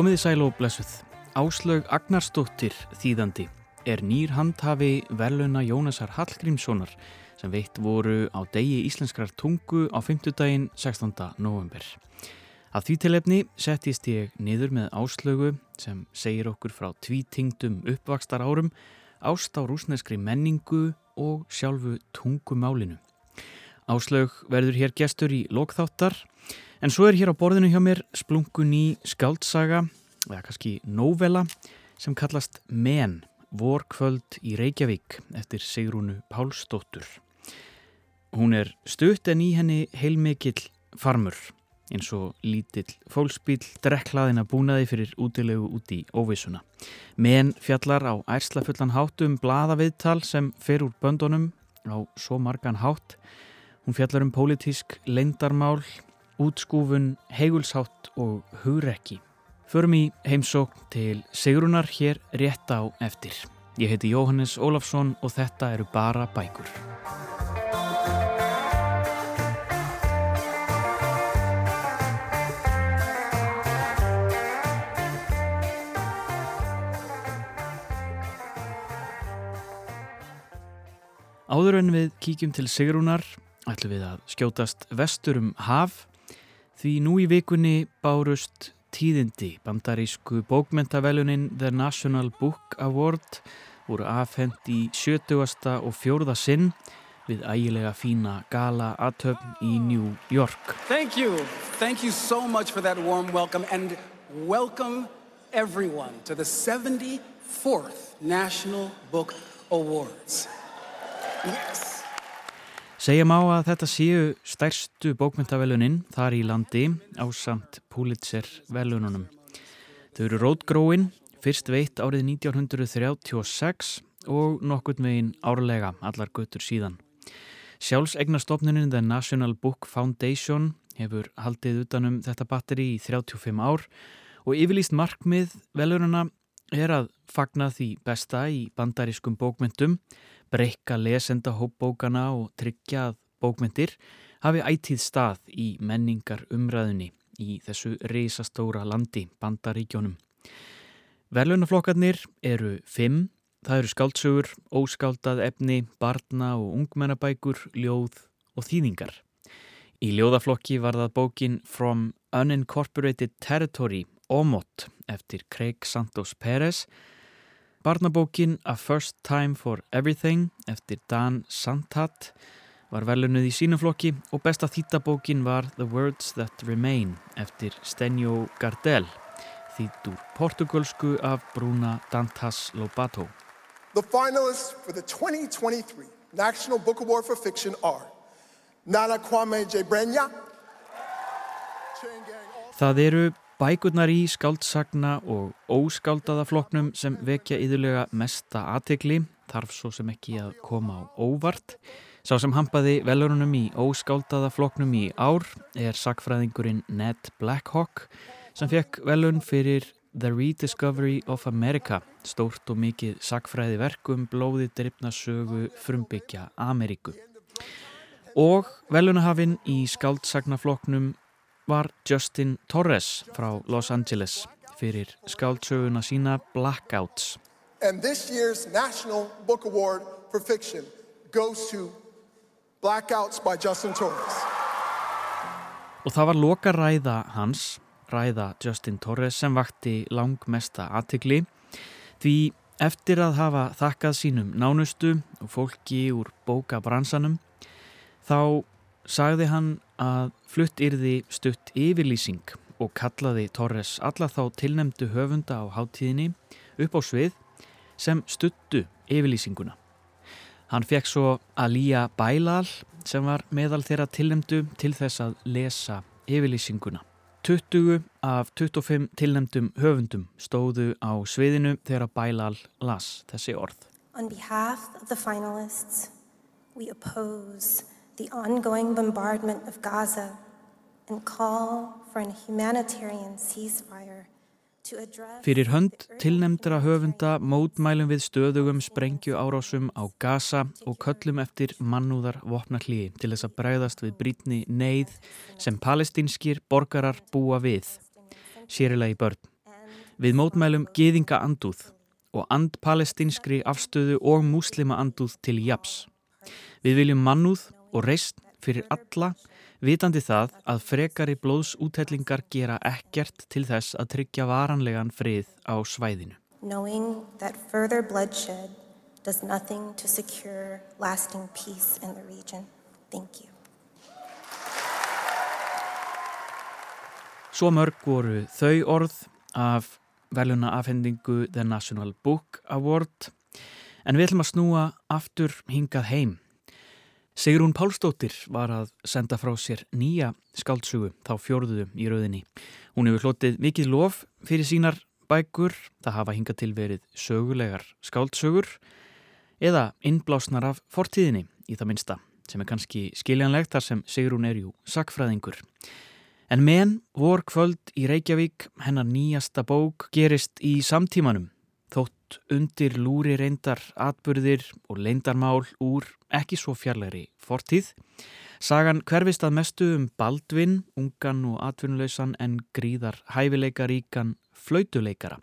Komiði sæl og blessuð. Áslaug Agnarsdóttir þýðandi er nýr handhafi veluna Jónasar Hallgrímssonar sem veitt voru á degi íslenskrar tungu á 5. daginn 16. november. Af því tilefni settist ég niður með áslögu sem segir okkur frá tvítingdum uppvakstar árum, ást á rúsneskri menningu og sjálfu tungumálinu. Áslög verður hér gestur í lokþáttar en svo er hér á borðinu hjá mér splungun í skáldsaga, eða kannski novella, sem kallast Men, vorkvöld í Reykjavík eftir Sigrúnu Pálsdóttur. Hún er stutt en í henni heilmikill farmur eins og lítill fólksbíl drekklaðina búnaði fyrir útilegu út í óvissuna. Men fjallar á ærslafullan hátum bladaviðtal sem fer úr böndunum á svo margan hátt. Hún fjallar um pólitísk leindarmál, útskúfun, heigulshátt og hugrekki. Förum í heimsókn til Sigrunar hér rétt á eftir. Ég heiti Jóhannes Ólafsson og þetta eru bara bækur. Áður en við kíkjum til Sigrúnar ætlum við að skjótast vestur um haf því nú í vikunni bárust tíðindi bandarísku bókmentavelunin The National Book Award voru afhend í 70. og 4. sinn við ægilega fína gala aðtöfn í New York. Thank you. Thank you so much for that warm welcome and welcome everyone to the 74th National Book Awards. Yes. Segja má að þetta séu stærstu bókmyndaveluninn þar í landi á samt Pulitzer velununum. Þau eru rótgróin, fyrst veitt árið 1936 og nokkurt megin árlega allar göttur síðan. Sjálfsegnastofnunin The National Book Foundation hefur haldið utanum þetta batteri í 35 ár og yfirlýst markmið velununa er að fagna því besta í bandarískum bókmyndum breyka lesenda hópbókana og tryggja að bókmyndir hafi ætíð stað í menningar umræðunni í þessu reysastóra landi, bandaríkjónum. Verlunaflokkarnir eru fimm, það eru skáldsögur, óskáldað efni, barna og ungmennabækur, ljóð og þýðingar. Í ljóðaflokki var það bókin From Unincorporated Territory, Omot, eftir Craig Santos Pérez, Barnabókin A First Time for Everything eftir Dan Santat var velunnið í sínuflokki og besta þýttabókin var The Words That Remain eftir Stenjo Gardel þýtt úr portugalsku af Bruna Dantas Lobato. The finalists for the 2023 National Book Award for Fiction are Nana Kwame Jebrenya Það eru Bækurnar í skáldsagna og óskáldaða floknum sem vekja yðurlega mesta aðtegli þarf svo sem ekki að koma á óvart. Sá sem hampaði velurunum í óskáldaða floknum í ár er sakfræðingurinn Ned Blackhawk sem fekk velun fyrir The Rediscovery of America, stórt og mikið sakfræði verkum blóði drifna sögu frumbyggja Ameríku. Og velunahafinn í skáldsagna-floknum var Justin Torres frá Los Angeles fyrir skáldsöguna sína Blackouts. And this year's National Book Award for Fiction goes to Blackouts by Justin Torres. Og það var loka ræða hans, ræða Justin Torres sem vakti langmesta aðtikli því eftir að hafa þakkað sínum nánustu og fólki úr bókabransanum þá sagði hann að flutt yrði stutt yfirlýsing og kallaði Torres alla þá tilnemdu höfunda á háttíðinni upp á svið sem stuttu yfirlýsinguna. Hann fekk svo Alía Bælal sem var meðal þeirra tilnemdu til þess að lesa yfirlýsinguna. 20 af 25 tilnemdum höfundum stóðu á sviðinu þegar Bælal las þessi orð. On behalf of the finalists, we oppose the ongoing bombardment of Gaza and call for a humanitarian ceasefire Fyrir hönd tilnemdra höfunda mótmælum við stöðugum sprengju árásum á Gaza og köllum eftir mannúðar vopnarlíi til þess að bræðast við brítni neyð sem palestinskir borgarar búa við, sérilega í börn. Við mótmælum geðinga andúð og andpalestinskri afstöðu og múslima andúð til japs. Við viljum mannúð og reist fyrir alla, vitandi það að frekari blóðsúthellingar gera ekkert til þess að tryggja varanlegan frið á svæðinu. Knowing that further bloodshed does nothing to secure lasting peace in the region. Thank you. Svo mörg voru þau orð af veluna afhendingu The National Book Award en við ætlum að snúa aftur hingað heim. Sigrún Pálsdóttir var að senda frá sér nýja skáltsugu þá fjórðu í rauðinni. Hún hefur hlotið mikið lof fyrir sínar bækur, það hafa hingað til verið sögulegar skáltsugur eða innblásnar af fortíðinni í það minsta sem er kannski skiljanlegt þar sem Sigrún er jú sakfræðingur. En menn vor kvöld í Reykjavík, hennar nýjasta bók, gerist í samtímanum. Þótt undir lúri reyndar atbyrðir og leindarmál úr ekki svo fjarlæri fortíð. Sagan hverfist að mestu um Baldvin, ungan og atvinnuleysan en gríðar hæfileikaríkan flautuleikara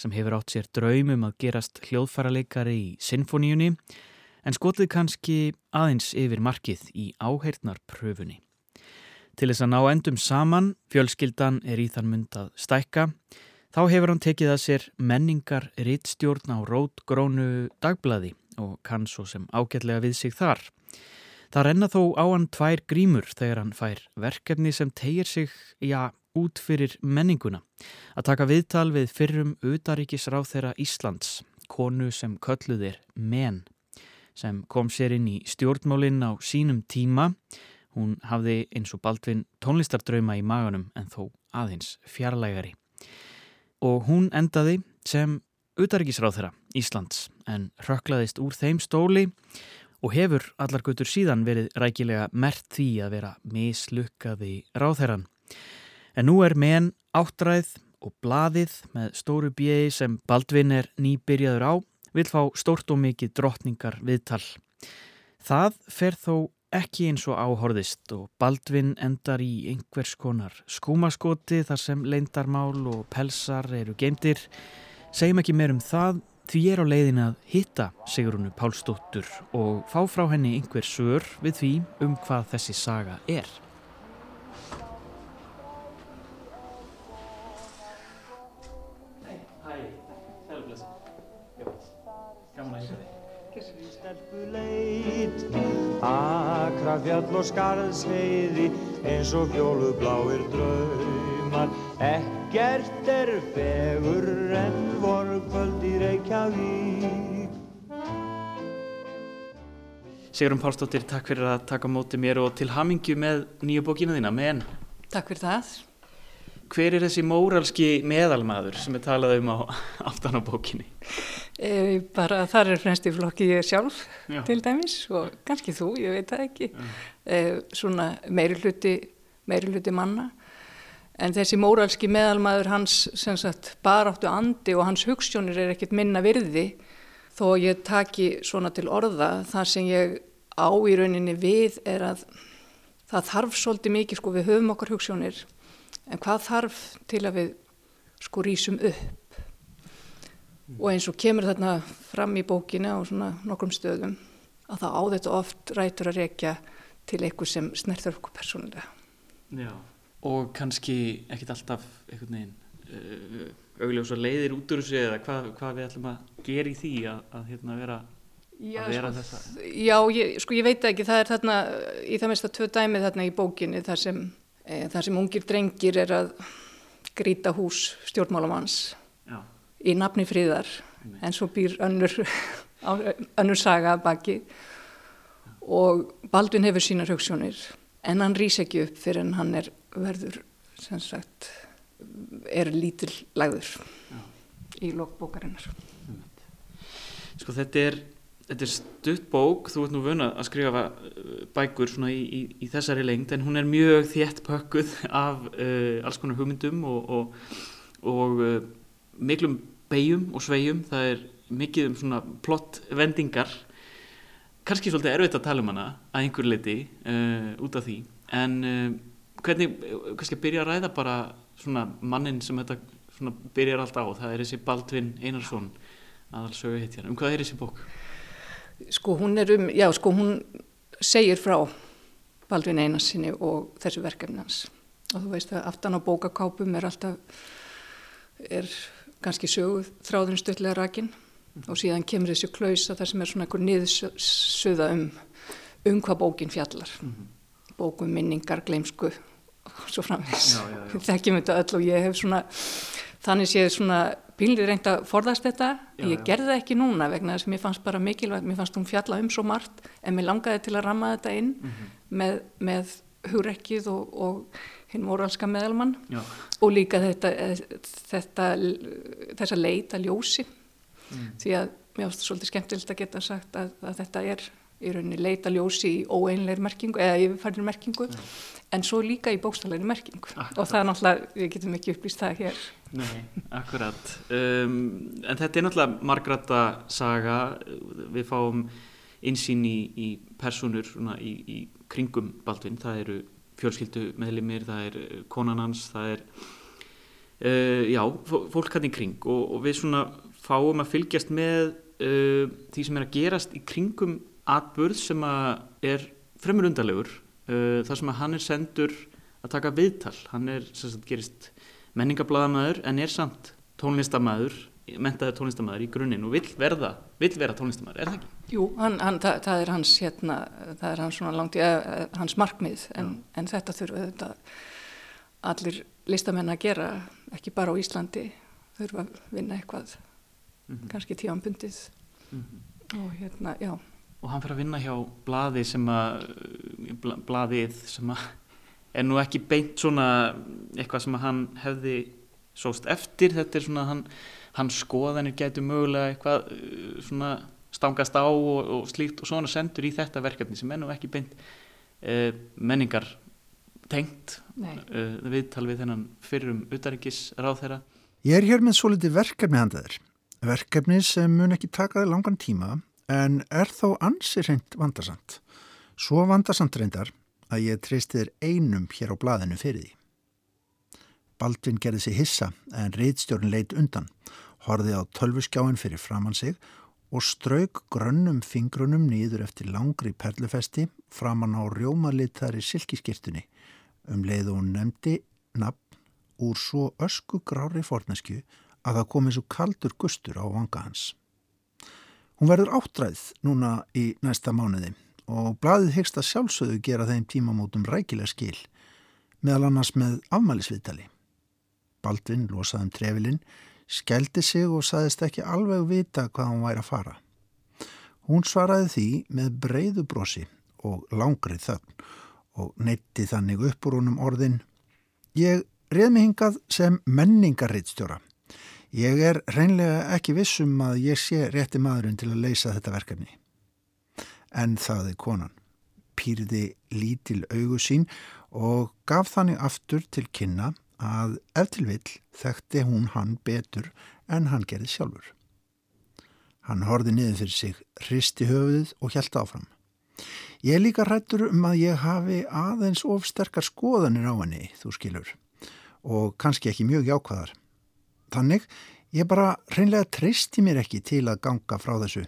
sem hefur átt sér draumum að gerast hljóðfæraleikari í sinfoníunni en skotið kannski aðeins yfir markið í áheirnarpröfunni. Til þess að ná endum saman, fjölskyldan er í þann mynd að stækka, þá hefur hann tekið að sér menningar rittstjórn á rótgrónu dagblaði og kann svo sem ágætlega við sig þar. Það renna þó á hann tvær grímur þegar hann fær verkefni sem tegir sig, já, út fyrir menninguna. Að taka viðtal við fyrrum utaríkisráð þeirra Íslands, konu sem kölluðir menn, sem kom sér inn í stjórnmálinn á sínum tíma Hún hafði eins og Baldvin tónlistardrauma í maganum en þó aðeins fjarlægari. Og hún endaði sem utaríkisráð þeirra Íslands en rökklaðist úr þeim stóli og hefur allar gutur síðan verið rækilega mert því að vera mislukkaði ráð þeirran. En nú er menn áttræð og blaðið með stóru bjegi sem Baldvin er nýbyrjaður á vil fá stórt og mikið drottningar viðtal. Það fer þó ekki eins og áhorðist og Baldvin endar í einhvers konar skúmaskoti þar sem leindarmál og pelsar eru geimtir. Segjum ekki meir um það því ég er á leiðin að hitta Sigrunu Pálsdóttur og fá frá henni einhver sör við því um hvað þessi saga er. Gaman að hitta þig. Akra fjall og skarðsheiði eins og fjólubláir draumar ekkert er fegur en vorkvöld í Reykjavík Sigurum Pálsdóttir, takk fyrir að taka móti mér og til hamingju með nýju bókina þína, menn Takk fyrir það. hver er þessi móralski meðalmaður sem er talað um á aftan á bókinni? E, bara þar er fremst í flokki ég sjálf Já. til dæmis og kannski þú, ég veit það ekki. E, svona meiri hluti, meiri hluti manna. En þessi móralski meðalmaður hans sem sagt baráttu andi og hans hugssjónir er ekkit minna virði þó ég taki svona til orða þar sem ég á í rauninni við er að það þarf svolítið mikið sko við höfum okkar hugssjónir en hvað þarf til að við sko rýsum upp og eins og kemur þarna fram í bókinu á svona nokkrum stöðum að það á þetta oft rætur að rekja til eitthvað sem snertur okkur persónulega. Já. Og kannski ekkit alltaf einhvern veginn uh, augljósa leiðir út úr þessu eða hvað, hvað við ætlum að gera í því að, að hérna vera Já, að vera sko, þessa já ég, sko ég veit ekki, það er þarna í það mesta tvö dæmið þarna í bókinu þar sem, e, þar sem ungir drengir er að grýta hús stjórnmálamanns Já, í nafni fríðar en svo býr önnur, önnur saga baki. Og Baldvin hefur sínar hugssjónir en hann rýs ekki upp fyrir en hann er verður sem sagt er lítil lagður í lokbókarinnar. sko þetta er þetta er stutt bók, þú ert nú vöna að skrifa uh, bækur svona í, í, í þessari lengd en hún er mjög þétt pökkuð af uh, alls konar hugmyndum og, og, og uh, miklum beigjum og svegjum, það er mikið um svona plott vendingar kannski svolítið erfitt að tala um hana að einhver leiti uh, út af því. En uh, hvernig, uh, kannski að byrja að ræða bara svona mannin sem þetta svona byrjar allt á það er þessi Baldvin Einarsson aðal sögu hittjar, um hvað er þessi bók? Sko hún er um, já sko hún segir frá Baldvin Einarssoni og þessu verkefni hans. Og þú veist að aftan á bókakápum er alltaf er kannski sögu þráðurinn stöðlega rakin mm. og síðan kemur þessi klausa þar sem er svona einhver niðursuða um um hvað bókin fjallar mm -hmm. bókum minningar, gleimsku og svo framins þekkjum þetta öll og ég hef svona þannig séð svona pínlið reynd að forðast þetta já, ég já. gerði það ekki núna vegna þess að mér fannst bara mikilvægt mér fannst hún fjalla um svo margt en mér langaði til að ramma þetta inn mm -hmm. með, með hugrekkið og, og hinn moralska meðalmann Já. og líka þetta, þetta þessa leita ljósi mm. því að mér þetta svolítið skemmtilegt að geta sagt að, að þetta er í rauninni leita ljósi í óeinleir merkingu eða yfirfærdir merkingu ja. en svo líka í bókstallegri merkingu akkurat. og það er náttúrulega, við getum ekki upplýst það hér Nei, akkurat um, en þetta er náttúrulega margrata saga, við fáum einsýn í, í personur svona, í, í kringum Baldvin, það eru fjölskyldu meðlimir, það er eh, konan hans, það er uh, já, fólk hann í kring og, og við svona fáum að fylgjast með uh, því sem er að gerast í kringum atburð sem að er fremur undarlegur uh, þar sem að hann er sendur að taka viðtal, hann er sem sagt gerist menningablaðamæður en er samt tónlistamæður mentaður tónlistamæður í grunninn og vill verða vill vera tónlistamæður, er það ekki? Jú, hann, hann, það, það er hans hérna, það er hans svona langt í uh, hans markmið en, en þetta þurfa þetta allir listamenn að gera ekki bara á Íslandi þurfa að vinna eitthvað mm -hmm. kannski tíanbundið mm -hmm. og hérna, já Og hann fyrir að vinna hjá bladi sem að bladið sem að er nú ekki beint svona eitthvað sem að hann hefði sóst eftir, þetta er svona hann hans skoðanir getur mögulega eitthvað uh, svona stangast á og, og slíkt og svona sendur í þetta verkefni sem nú ekki beint uh, menningar tengt uh, viðtal við þennan fyrrum utaríkis ráð þeirra. Ég er hér með svo litið verkefni handaður. Verkefni sem mun ekki takaði langan tíma en er þó ansir hreint vandarsamt. Svo vandarsamt reyndar að ég treysti þér einum hér á blaðinu fyrir því. Baldvin gerði sig hissa en reyðstjórn leitt undan, horði á tölvuskjáin fyrir framann sig og strauk grönnum fingrunum nýður eftir langri perlufesti framann á rjómalitari silkiskirtunni um leið og hún nefndi nafn úr svo ösku grári forneskju að það komi svo kaldur gustur á vanga hans. Hún verður áttræð núna í næsta mánuði og bladið hegst að sjálfsögðu gera þeim tímamótum rækilega skil meðal annars með afmælisviðtali. Baldvin losaði um trefilinn, skældi sig og saðist ekki alveg vita hvað hann væri að fara. Hún svaraði því með breyðu brosi og langrið þögn og neytti þannig upp úr honum orðin Ég reð mig hingað sem menningarriðstjóra. Ég er reynlega ekki vissum að ég sé rétti maðurinn til að leysa þetta verkefni. En þaði konan. Pýrði lítil augu sín og gaf þannig aftur til kynna að ef til vill þekkti hún hann betur en hann gerði sjálfur. Hann horfi niður fyrir sig, hristi höfuðið og hjælta áfram. Ég er líka rættur um að ég hafi aðeins ofsterkar skoðanir á henni, þú skilur, og kannski ekki mjög jákvæðar. Þannig, ég bara reynlega treysti mér ekki til að ganga frá þessu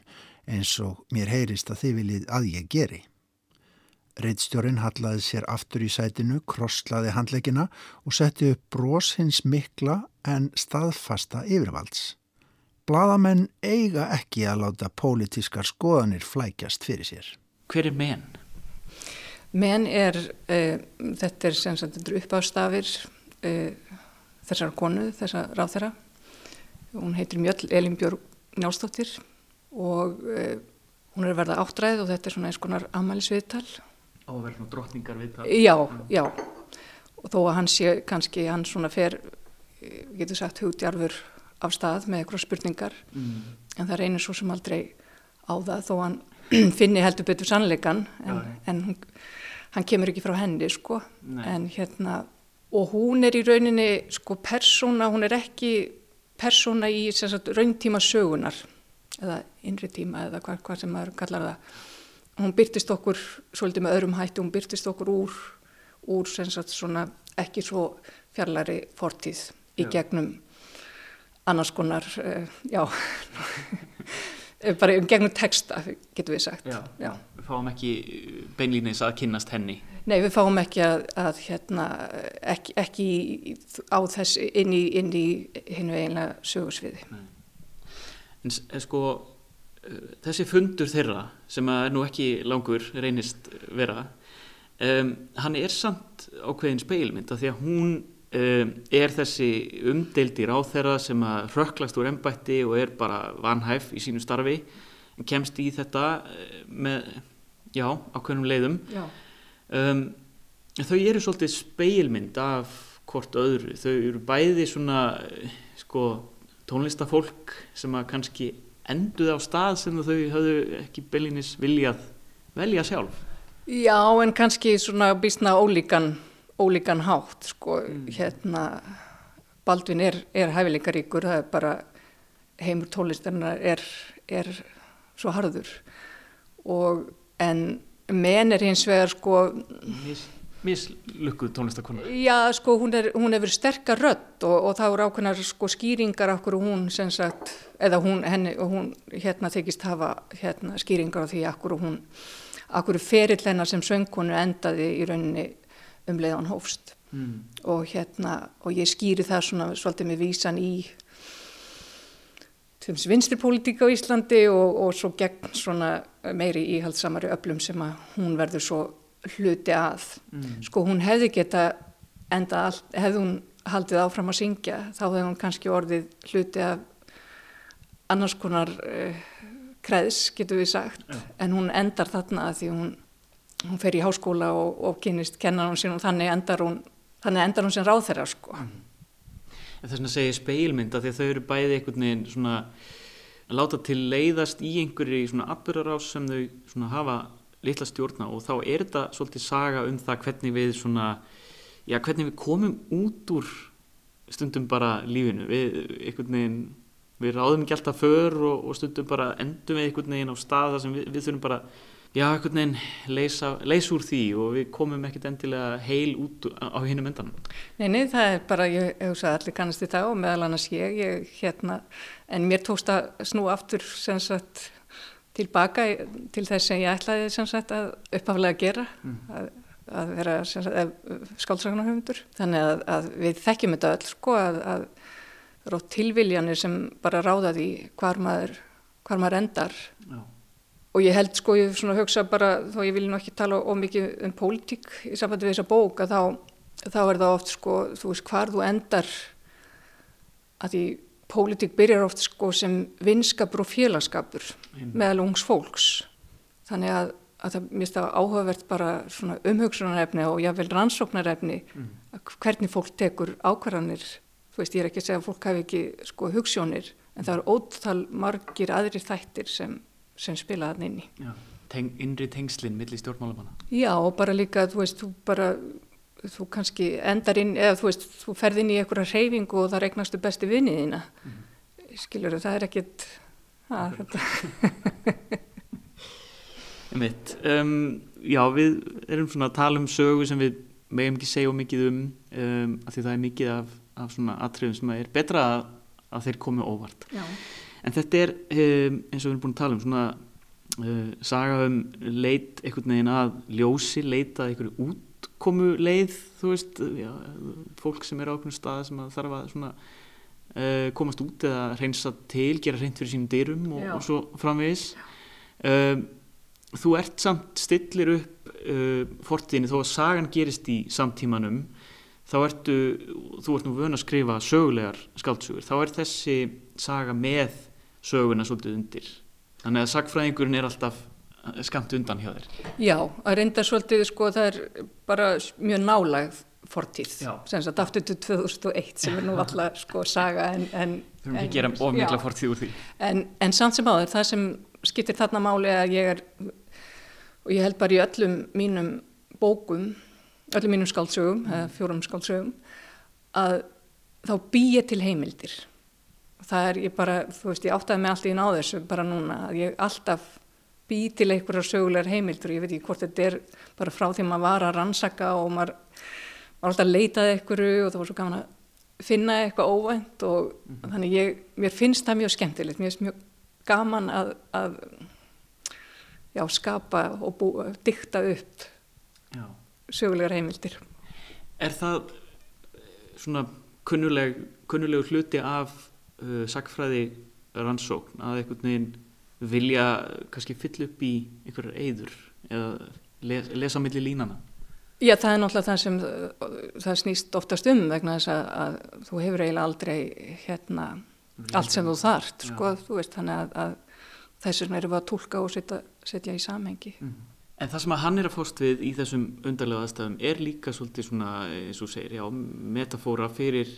eins og mér heyrist að þið viljið að ég geri. Reitstjórin hallaði sér aftur í sætinu, krosslaði handleikina og setti upp brós hins mikla en staðfasta yfirvalds. Blaðamenn eiga ekki að láta pólitískar skoðanir flækjast fyrir sér. Hver er menn? Menn er, uh, þetta er sem sagt uppástafir uh, þessar konu, þessar ráþera. Hún heitir Mjöll Elinbjörg Njálsdóttir og uh, hún er verða áttræð og þetta er svona eins konar amælisviðtal á að vera svona drottningar við það já, já. Og þó að hann sé kannski hann svona fer getur sagt hugdjarfur af stað með eitthvað spurningar. Mm. en það reynir svo sem aldrei á það þó hann finni heldur betur sannleikan en, en hún, hann kemur ekki frá henni sko. Nei. en hérna og hún er í rauninni sko persóna, hún er ekki persóna í sagt, rauntíma sögunar eða innri tíma eða hvað, hvað sem maður kallar það hún byrtist okkur svolítið með öðrum hætti, hún byrtist okkur úr, úr sagt, svona, ekki svo fjarlæri fortíð í Já. gegnum annars konar, uh, já, bara um gegnum texta, getur við sagt. Já. Já. Við fáum ekki beinlýnis að kynnast henni. Nei, við fáum ekki að, að hérna, ekki, ekki á þess inn í, í hinnu eiginlega sögursviði. En s- eh, sko, þessi fundur þeirra, sem er nú ekki langur reynist vera, um, hann er samt ákveðin speilmynd af því að hún um, er þessi umdeildi ráþeirra sem að rökklast úr embætti og er bara vanhæf í sínu starfi, en kemst í þetta eh, með, já, ákveðnum leiðum. Um, þau eru svolítið speilmynd af hvort öðru. Þau eru bæði svona eh, sko, tónlistafólk sem að kannski enduð á stað sem þau höfðu ekki beilinnis viljað velja sjálf. Já, en kannski svona býstna ólíkan, ólíkan hátt, sko, hérna, Baldvin er, er hæfileikaríkur, það er bara heimur tónlistarinnar er, er svo harður. Og en menn er hins vegar sko, Mis, mislukkuð tónlistakona. já sko hún er, hún hefur sterkar rödd og, og það eru ákveðnar sko skýringar okkur hún sem sagt, eða hún, henni, hún hérna þykist hafa hérna skýringar á því okkur hún, okkur ferill hennar sem söngkonu endaði í rauninni um leiðan hófst Mm. og hérna, og ég skýri það svona svolítið með vísan í vinstirpolítík á Íslandi og, og svo gegn svona meiri íhaldsamari öflum sem að hún verður svo hluti að. Sko hún hefði geta enda allt, hefði hún haldið áfram að syngja, þá hefði hún kannski orðið hluti af annars konar uh, kreðs, getur við sagt, en hún endar þarna að því hún, hún fer í háskóla og, og kynist kennar hún sín og þannig endar hún, þannig endar hún sem ráðherra, sko. En þess að segja speilmynd að þau eru bæði einhvern veginn svona að láta til leiðast í einhverju svona atbyrðarás sem þau svona hafa litla stjórna og þá er þetta svolítið saga um það hvernig við svona já, hvernig við komum út úr stundum bara lífinu. Við veginn við ráðum ekki alltaf för og, og stundum bara endum við einhvern veginn á stað þar sem við, við þurfum bara já, einhvern veginn leysa, leysa úr því og við komum ekkert endilega heil út á, hinnum endanum. Nei, nei, það er bara, ég hugsa að allir kannast í það og meðal annars ég, ég hérna, en mér tókst að snú aftur sem sagt tilbaka til þess sem ég ætlaði sem sagt að uppaflega gera, að, að vera sagt skálsagnarhöfundur. Þannig að, að við þekkjum þetta öll sko að, að rótt tilviljanir sem bara ráða því hvar maður, hvar maður endar. Já, og ég held sko, ég hugsa bara, þó ég vil nú ekki tala ómikið um pólitík í sambandi við þessa bók, að þá, þá er það oft sko, þú veist, hvar þú endar. Að því pólitík byrjar oft sko sem vinskapur og félagskapur meðal ungs fólks. Þannig að, að það mér það áhugavert bara svona umhugsunarefni og jável rannsóknarefni að hvernig fólk tekur ákvarðanir. Þú veist, ég er ekki að segja að fólk hafi ekki sko hugssjónir, en það er ótal margir aðrir þættir sem, sem spila þann inn í. já. Teng, innri tengslinn milli stjórnmálamanna Já, og bara líka, þú veist, þú bara, þú kannski endar inn, eða þú veist, þú ferð inn í einhverja hreyfingu og það regnastu besti vinniðina. Mm. Skilur það er ekkit, að, þetta, Einmitt. Um, já, við erum svona að tala um sögu sem við megum ekki segja mikið um, um af því það er mikið af, af svona atriðum sem er betra að, að þeir komi óvart. já. En þetta er, um, eins og við erum búin að tala um, svona uh, saga um leit einhvern veginn að ljósi, leita einhverju útkomu leið, þú veist, já, fólk sem er á einhvern stað sem að þarf að svona uh, komast út eða reynsa til, gera reynd fyrir sínum dyrum og, og svo framvegis. Um, þú ert samt stillir upp uh, fortíðinni þó að sagan gerist í samtímanum þá ertu, þú ert nú vön að skrifa sögulegar skáldsögur, þá er þessi saga með söguna svolítið undir. Þannig að sagfræðingurinn er alltaf skamt undan hjá þér Já, að reynda svolítið, sko, það er bara mjög nálægð fortíð, sem sagt aftur til 2001 sem er nú alltaf, sko, saga en... en þurfum ekki að gera of mikla Já. fortíð úr því En, en samt sem áður, það sem skiptir þarna máli að ég er, og ég held bara í öllum mínum bókum, öllum mínum skáldsögum, eða fjórum skáldsögum, að þá bý ég til heimildir. Það er ég bara, þú veist, ég áttaði mig alltaf á þessu bara núna, að ég alltaf bý til einhverjar sögulegar heimildur, ég veit ekki hvort þetta er bara frá því maður var að rannsaka og maður var alltaf að leitaði einhverju og það var svo gaman að finna eitthvað óvænt og þannig ég, mér finnst það mjög skemmtilegt, mér finnst mjög gaman að, að já, skapa og bú, dykta upp Já. sögulegar heimildir. Er það eh, svona kunnuleg, kunnulegu hluti af uh, sakfræði rannsókn að einhvern veginn vilja kannski fylla upp í einhverjar eyður eða les, lesa milli línana? Já, það er náttúrulega það sem það snýst oftast um vegna þess að, að þú hefur eiginlega aldrei hérna allt sem þú þart, sko, þú veist, þannig að, að þess vegna erum við að tólka og setja, setja í samhengi. En það sem að hann er að fást við í þessum undarlega aðstæðum er líka svolítið svona, eins og segir, já, metafóra fyrir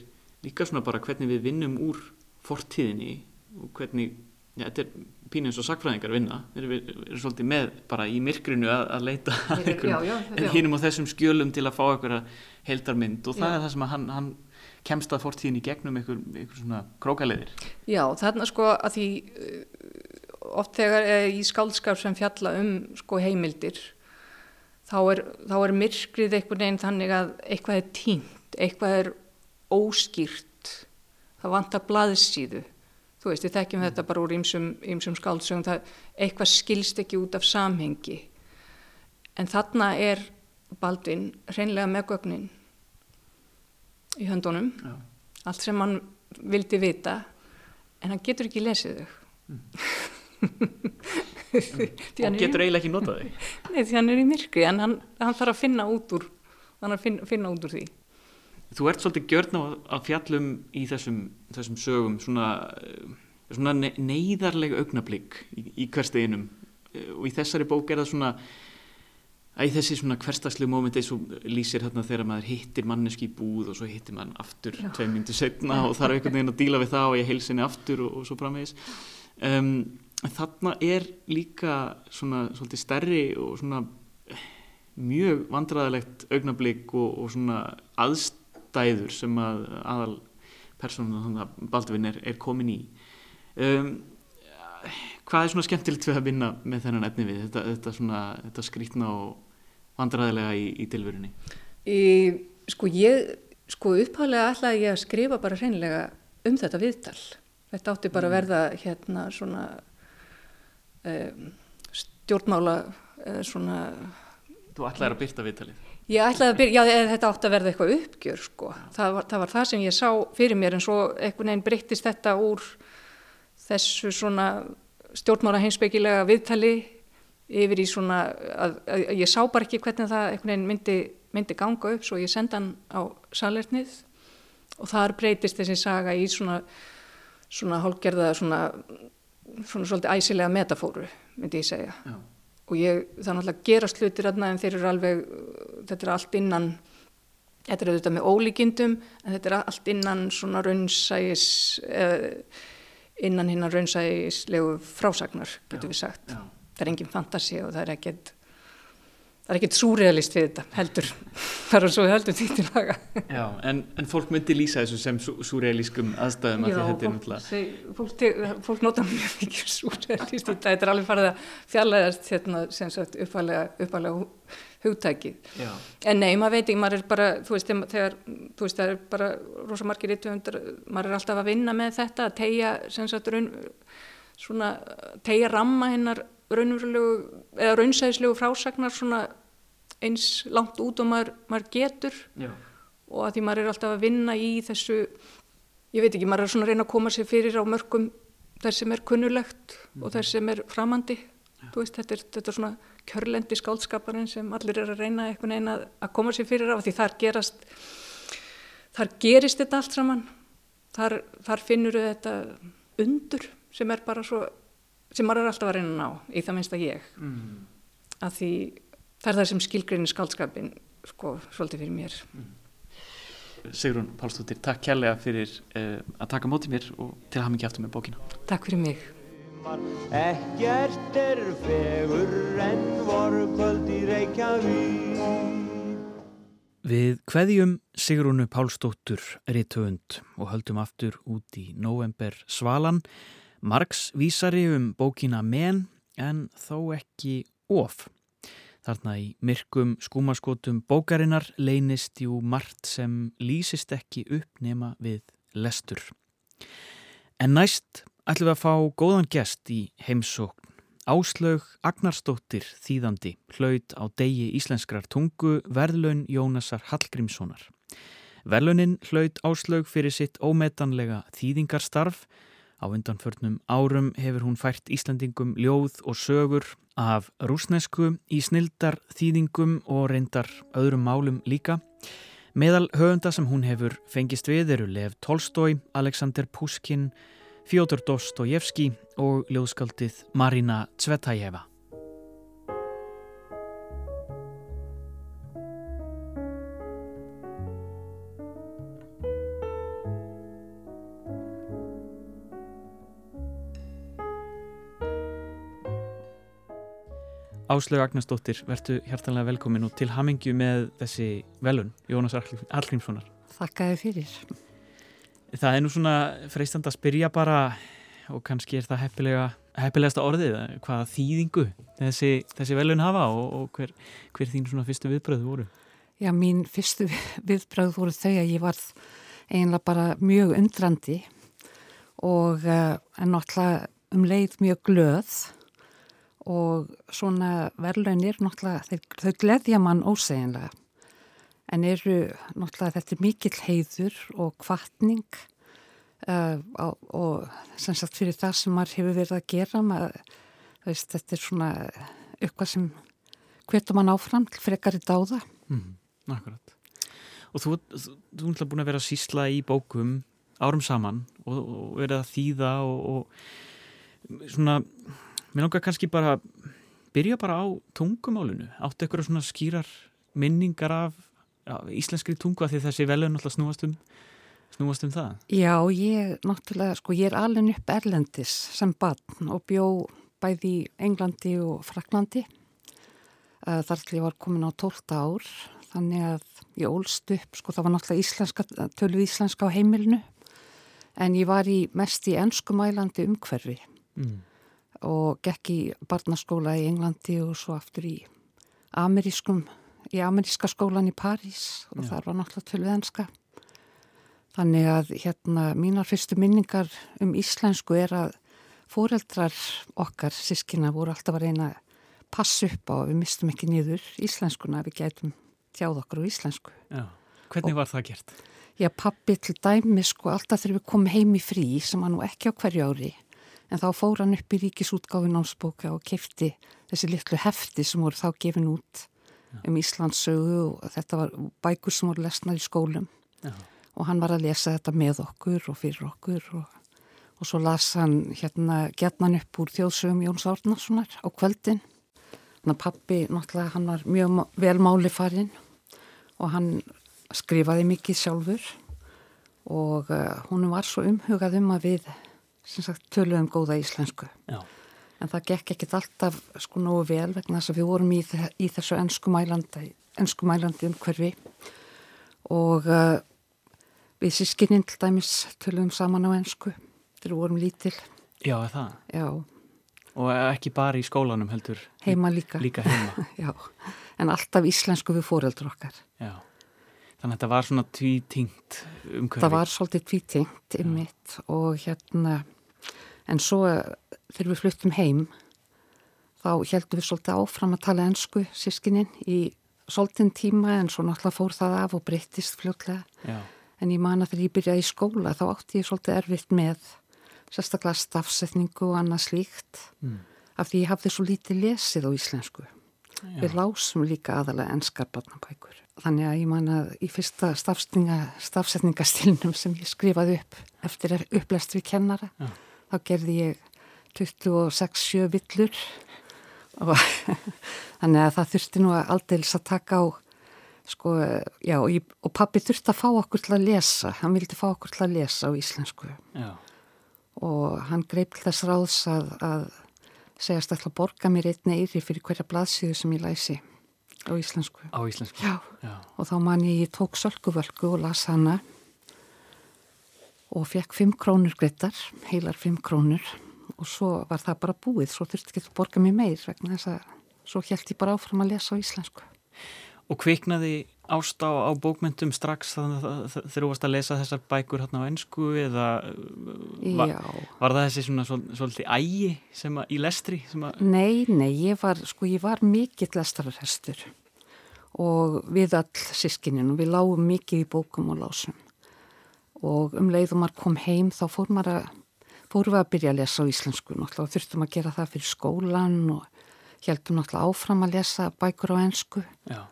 líka svona bara hvernig við vinnum úr fortíðinni og hvernig, já, þetta er pínu eins og sakfræðingar vinna, við erum, við erum svolítið með bara í myrkrinu að, að leita að einhverjum, hinum á þessum skjölum til að fá einhverja heildarmynd og það Já. er það sem hann, hann kemst að fortíðinni í gegnum einhver, einhver svona krókaleðir. Já, þarna sko að því uh, oft þegar er í skáldskap sem fjalla um sko heimildir þá er, þá er myrkrið einhvern veginn þannig að eitthvað er tínt, eitthvað er óskýrt, það vantar blaðsíðu. Þú veist, við þekkjum þetta bara úr ýmsum skáldsögum, það eitthvað skilst ekki út af samhengi. En þarna er Baldvin hreinlega með gögnin í höndunum Já. allt sem hann vildi vita en hann getur ekki lesið þau Því hann getur eiginlega ekki notað þig. Nei, því hann er í myrkri en hann, hann þarf að finna út úr hann þarf að finna, finna út úr því Þú ert svolítið gjörn á að fjallum í þessum, þessum sögum svona, eh, svona ne neyðarleg augnablík í, í hversteginum og í þessari bók er það svona að í þessi svona hverstagslu móment eins og lýsir þarna þegar maður hittir manneski í búð og svo hittir maður aftur Já. tveim myndir setna og þarf einhvern veginn að díla við það og ég heilsinni aftur og, og svo framvegis um, þarna er líka svona svolítið stærri og svona mjög vandræðilegt augnablík og, og svona aðstæður sem að aðal persónum þannig að Baldvin er, er komin í. Um, hvað er svona skemmtilegt við að vinna með þennan efni við? Þetta, þetta, svona, þetta skrítna og vandræðilega í, í tilvörunni í, Sko ég sko upphæðlega ætlaði ég að skrifa bara hreinlega um þetta viðtal. Þetta átti bara að verða hérna svona um, stjórnmála svona Þú ætlaðir að byrta viðtalið Ég ætlaði að byrja, já þetta átti að verða eitthvað uppgjör sko. Það var, það var það sem ég sá fyrir mér en svo einhvern veginn breyttist þetta úr þessu svona stjórnmára heimsbyggilega viðtali yfir í svona að, að, að ég sá bara ekki hvernig það einhvern veginn myndi, myndi ganga upp svo ég senda hann á salernið og þar breytist þessi saga í svona svona hálgerða svona svona svolítið æsilega metafóru myndi ég segja Já. Og ég, það er náttúrulega gerast hlutir þarna en þeir eru alveg, þetta er allt innan þetta er auðvitað með ólíkindum en þetta er allt innan svona raunsægis eh, innan hinnar raunsægislegu frásagnar getur við sagt Já. það er engin fantasi og það er ekkert það er ekkert súrealist við þetta heldur þar og svo heldur því til laga Já, en, en fólk myndi lýsa þessu sem súrealískum aðstæðum að því að þetta er fólk, náttúrulega fólk, te- fólk nota mjög mikið súrealist þetta, er alveg farið að fjarlæðast hérna, sem sagt uppalega, hugtækið. Já. En nei, maður veit ekki, maður er bara, þú veist, þegar, þú veist, það er bara rosa margir rítuhundar, maður er alltaf að vinna með þetta, að tegja, sem sagt, raun, svona, tegja ramma hennar raunverulegu, eða raunsæðislegu frásagnar svona eins langt út og maður, maður getur. Já. og að því maður er alltaf að vinna í þessu, ég veit ekki, maður er svona að reyna að koma sér fyrir á mörgum þar sem er kunnulegt og þar sem er framandi, þú veist, þetta er, þetta er svona kjörlendi skáldskaparinn sem allir er að reyna eitthvað neina að koma sér fyrir á því þar gerast, þar gerist þetta allt saman, þar, þar finnur þetta undur sem er bara svo, sem maður er alltaf að reyna að ná, í það minnst að ég, Mm. að því það er það sem skilgreinir skáldskapin, sko, svolítið fyrir mér. Sigrun Pálsdóttir, takk kærlega fyrir uh, að taka mótið mér og til að hafa mikið aftur með bókina. Takk fyrir mig. Ekkert er fegur en voru kvöld í Reykjavík Við kveðjum Sigrunu Pálsdóttur rithöfund og höldum aftur út í november svalan, Marx vísari um bókina Men en þó ekki of. Þarna í myrkum skúmaskotum bókarinnar leynist jú margt sem lýsist ekki upp nema við lestur. En næst ætlum við að fá góðan gest í heimsókn. Áslaug Agnarsdóttir þýðandi hlaut á degi íslenskrar tungu verðlaun Jónasar Hallgrímssonar. Verðlaunin hlaut Áslaug fyrir sitt ómetanlega þýðingarstarf. Á undanförnum árum hefur hún fært Íslandingum ljóð og sögur af rúsnesku í snildar þýðingum og reyndar öðrum málum líka. Meðal höfunda sem hún hefur fengist við eru Lev Tolstói, Alexander Puskin, Fjodor Dostojevski og ljóðskaldið Marina Tsvetajeva. Áslögu Agnarsdóttir, verðu hjartanlega velkomin og til hamingju með þessi velun, Jónas Hallgrímssonar. Þakka þið fyrir. Það er nú svona freistand að spyrja bara og kannski er það heppilega, heppilegasta orðið, hvaða þýðingu þessi, þessi velun hafa og, og hver, hver þín svona fyrstu viðbröð voru? Já, mín fyrstu viðbröð voru þau að ég var eiginlega bara mjög undrandi og uh, en náttúrulega um leið mjög glöð og svona verðlaunir náttúrulega, þau gleðja mann óseginlega en eru náttúrulega þetta er mikill heiður og kvartning uh, og, og sem sagt fyrir það sem maður hefur verið að gera maður, veist, þetta er svona eitthvað sem hvetur mann áfram frekar í dáða. Mm, Akkurat. Og þú, er búin að vera að sísla í bókum árum saman og, og verið að þýða og, og svona Mér langar kannski bara byrja bara á tungumálunu. Áttu eitthvað svona skýrar minningar af já, íslenskri tungu að því þessi velun náttúrulega snúast um, snúast um það? Já, ég náttúrulega, sko, ég er alveg upp Erlendis sem barn og bjó bæði í Englandi og Fraklandi. Þar til ég var komin á 12 ár, þannig að ég ólst upp, sko, það var náttúrulega íslenska, tölu íslenska á heimilinu, en ég var í mest í ennskumælandi umhverfi. Mm og gekk í barnaskóla í Englandi og svo aftur í amerískum, í ameríska skólan í París og Já. þar var náttúrulega tölviðanska. Þannig að hérna mínar fyrstu minningar um íslensku er að fóreldrar okkar sískina voru alltaf að reyna að passa upp á að við mistum ekki niður íslenskuna að við gætum tjáð okkur á íslensku. Já, hvernig og, var það gert? Já, pappi til dæmi sko alltaf þegar við komum heim í frí sem var nú ekki á hverju ári en þá fór hann upp í ríkisútgáfi námsbóka og kefti þessi litlu hefti sem voru þá gefin út Já. um Íslandsögu og þetta var bækur sem voru lesnað í skólum Já. og hann var að lesa þetta með okkur og fyrir okkur og, og svo las hann hérna getnan upp úr þjóðsögum Jóns Árnarssonar á kvöldin þannig að pappi náttúrulega hann var mjög vel máli farinn og hann skrifaði mikið sjálfur og uh, hún var svo umhugað um að við sem sagt töluðum góða íslensku. Já. en það gekk ekkit alltaf sko nógu vel vegna þess að við vorum í, í þessu ennskumælandi ennskumælandi umhverfi. Og uh, við sískininn til dæmis töluðum saman á ennsku þegar við vorum lítil. Já, það? Já. Og ekki bara í skólanum heldur? Heima líka. Líka heima. Já, en alltaf íslensku við fóreldur okkar. Já. Þannig að þetta var svona tvítingt umhverfi. Það var svolítið tvítingt ymmit og hérna En svo þegar við fluttum heim þá heldum við svolítið áfram að tala ennsku sískininn í svolítinn tíma en svo náttúrulega fór það af og breyttist fljótlega. Já. En ég man að þegar ég byrjaði í skóla þá átti ég svolítið erfitt með sérstaklega stafsetningu og annað slíkt mm. af því ég hafði svo lítið lesið á íslensku. Já. Við lásum líka aðalega ennskar barnabækur. Þannig að ég man að í fyrsta stafsetningastilnum sem ég skrifaði upp eftir upplest við kennara Já þá gerði ég 26-7 villur og þannig að það þurfti nú að aldils að taka á sko, já, og, ég, og pappi þurfti að fá okkur til að lesa, hann vildi fá okkur til að lesa á íslensku já. og hann greip þess ráðs að, að segjast alltaf að borga mér einni eyri fyrir hverja blaðsíðu sem ég læsi á íslensku. Á íslensku? Já, já. og þá man ég, ég tók sölguvölgu og las hana og fekk 5 krónur greitar, heilar 5 krónur og svo var það bara búið, svo þurfti ekki að borga mér meir vegna þess að svo held ég bara áfram að lesa á íslensku. Og kviknaði ást á, bókmyndum strax þegar þú varst að lesa þessar bækur hérna á ennsku eða var, var það þessi svona svolítið ægi sem að, í lestri? Að... Nei, nei, ég var, sko, ég var mikill lestararhestur og við all sískininu, við lágum mikið í bókum og lásum og um leiðum maður kom heim þá fór maður að, fórum við að byrja að lesa á íslensku. Náttúrulega, þurftum að gera það fyrir skólan og heldum náttúrulega áfram að lesa bækur á ennsku Já.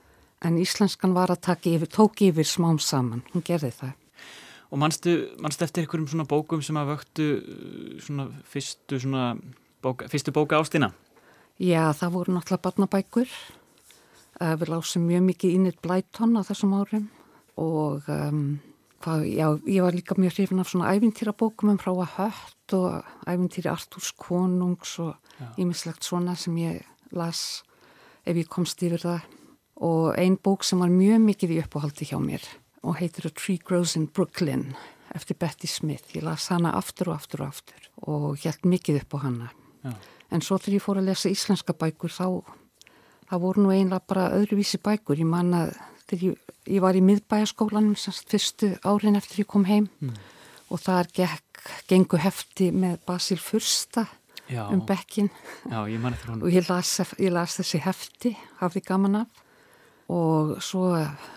en íslenskan var að taka yfir, tók yfir smám saman, hún gerði það. Og mannstu, mannstu eftir einhverjum svona bókum sem að vöktu svona fyrstu svona bóka, fyrstu bóka ástina? Já, það voru náttúrulega barnabækur. Uh, við lásum mjög mikið Ínir Blæton á þessum árum. Og um, hvað, já, ég var líka mjög hrifin af svona ævintýrabókum um frá að hött og ævintýri Artúrs konungs og ímislegt svona sem ég las ef ég komst yfir það og ein bók sem var mjög mikið í uppáhaldi hjá mér og heitir A Tree Grows in Brooklyn eftir Betty Smith. Ég las hana aftur og aftur og aftur og held mikið upp á hana. Já. En svo þegar ég fór að lesa íslenska bækur þá það voru nú einlega bara öðruvísi bækur. Ég man að þegar ég, ég var í miðbæjaskólanum semst fyrstu árin eftir ég kom heim mm. og þar gekk, gengu hefti með Basil Fursta Já. um bekkin Já, ég og ég las, ég las þessi hefti, hafði gaman af og svo,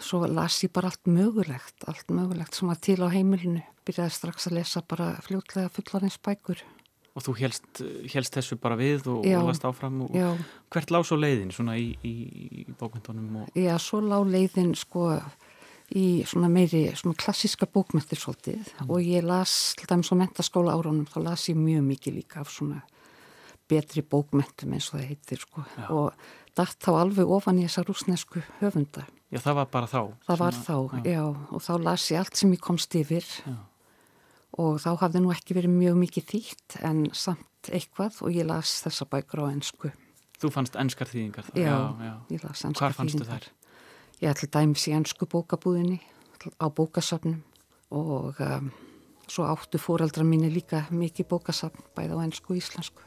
svo las ég bara allt mögulegt, allt mögulegt sem var til á heimilinu. Byrjaði strax að lesa bara fljótlega fullarins bækur og þú helst, helst þessu bara við og, og last áfram og já. hvert lág svo leiðin svona í, í, í bókmyndunum? Og... Já, svo lág leiðin sko í svona meiri svona klassiska bókmyndir svolítið mm. og ég las, til dæmis á mentaskóla árunum þá las ég mjög mikið líka af svona betri bókmyndum eins og það heitir sko já. og dætt þá alveg ofan í þessa rúsnesku höfunda. Já, það var bara þá? Það var þá, já. já, og þá las ég allt sem ég komst yfir já og þá hafði nú ekki verið mjög mikið þýtt en samt eitthvað og ég las þessa bækur á ennsku. Þú fannst ennskar þýðingar það? Já, já, ég las ennskar þýðingar. Hvar fannstu þær? Ég ætla dæmis í ennsku bókabúðinni á bókasafnum og um, svo áttu fóreldra mínu líka mikið bókasafn bæði á ennsku og íslensku.